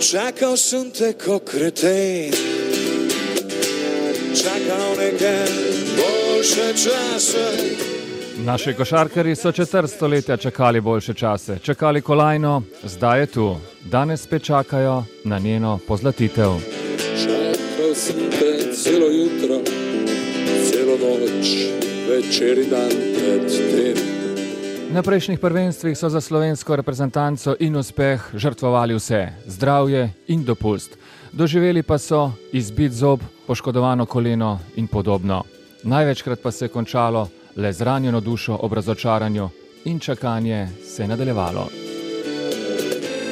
Čakal sem te kot kreten, čakal nekaj boljše čase. Naši košarkari so četrt stoletja čakali boljše čase, čakali kolajno, zdaj je tu, danes spet čakajo na njeno pozlatitev. Čakal sem te celo jutro, celo noč, večer in dan pred tem. Na prejšnjih prvenstvih so za slovensko reprezentanco in uspeh žrtvovali vse: zdravje in dopust. Doživeli pa so izbit zob, poškodovano koleno in podobno. Največkrat pa se je končalo le z ranjeno dušo ob razočaranju in čakanje se je nadaljevalo.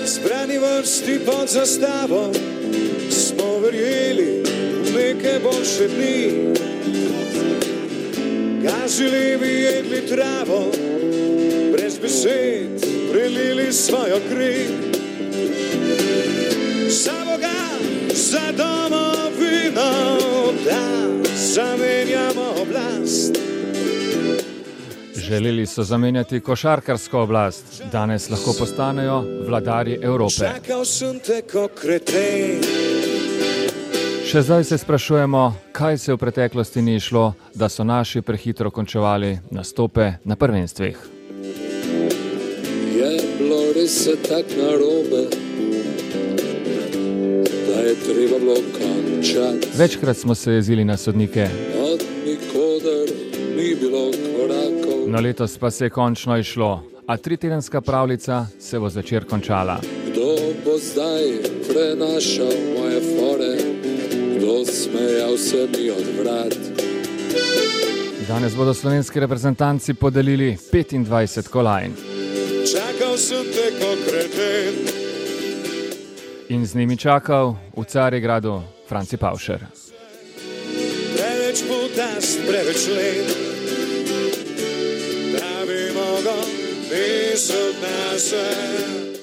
Zbrani vrsti pod zastavo smo verjeli v neke boljše dni. Gazili bi jedli travo, besed prelili svojo kri. Za Boga, za domovino, da zamenjamo oblast. Želeli so zamenjati košarkarsko oblast, danes lahko postanejo vladarji Evrope. Še zdaj se sprašujemo, kaj se v preteklosti ni šlo, da so naši prehitro končevali nastope na prvenstvih. Bilo res tako narobe, da je treba bilo končati. Večkrat smo se jezili na sodnike, Od nikoder ni bilo korakov. no letos pa se je končno išlo, a tritedenska pravljica se bo zvečer končala. Kdo bo zdaj prenašal moje fore, kdo smejal se mi od vrat. Danes bodo slovenski reprezentanci podelili 25 kolajn Čakal sem te kot kreten, in z njimi čakal v Carigradu Franci Pavšer. preveč putast, preveč let, da bi mogel misliti na sebe.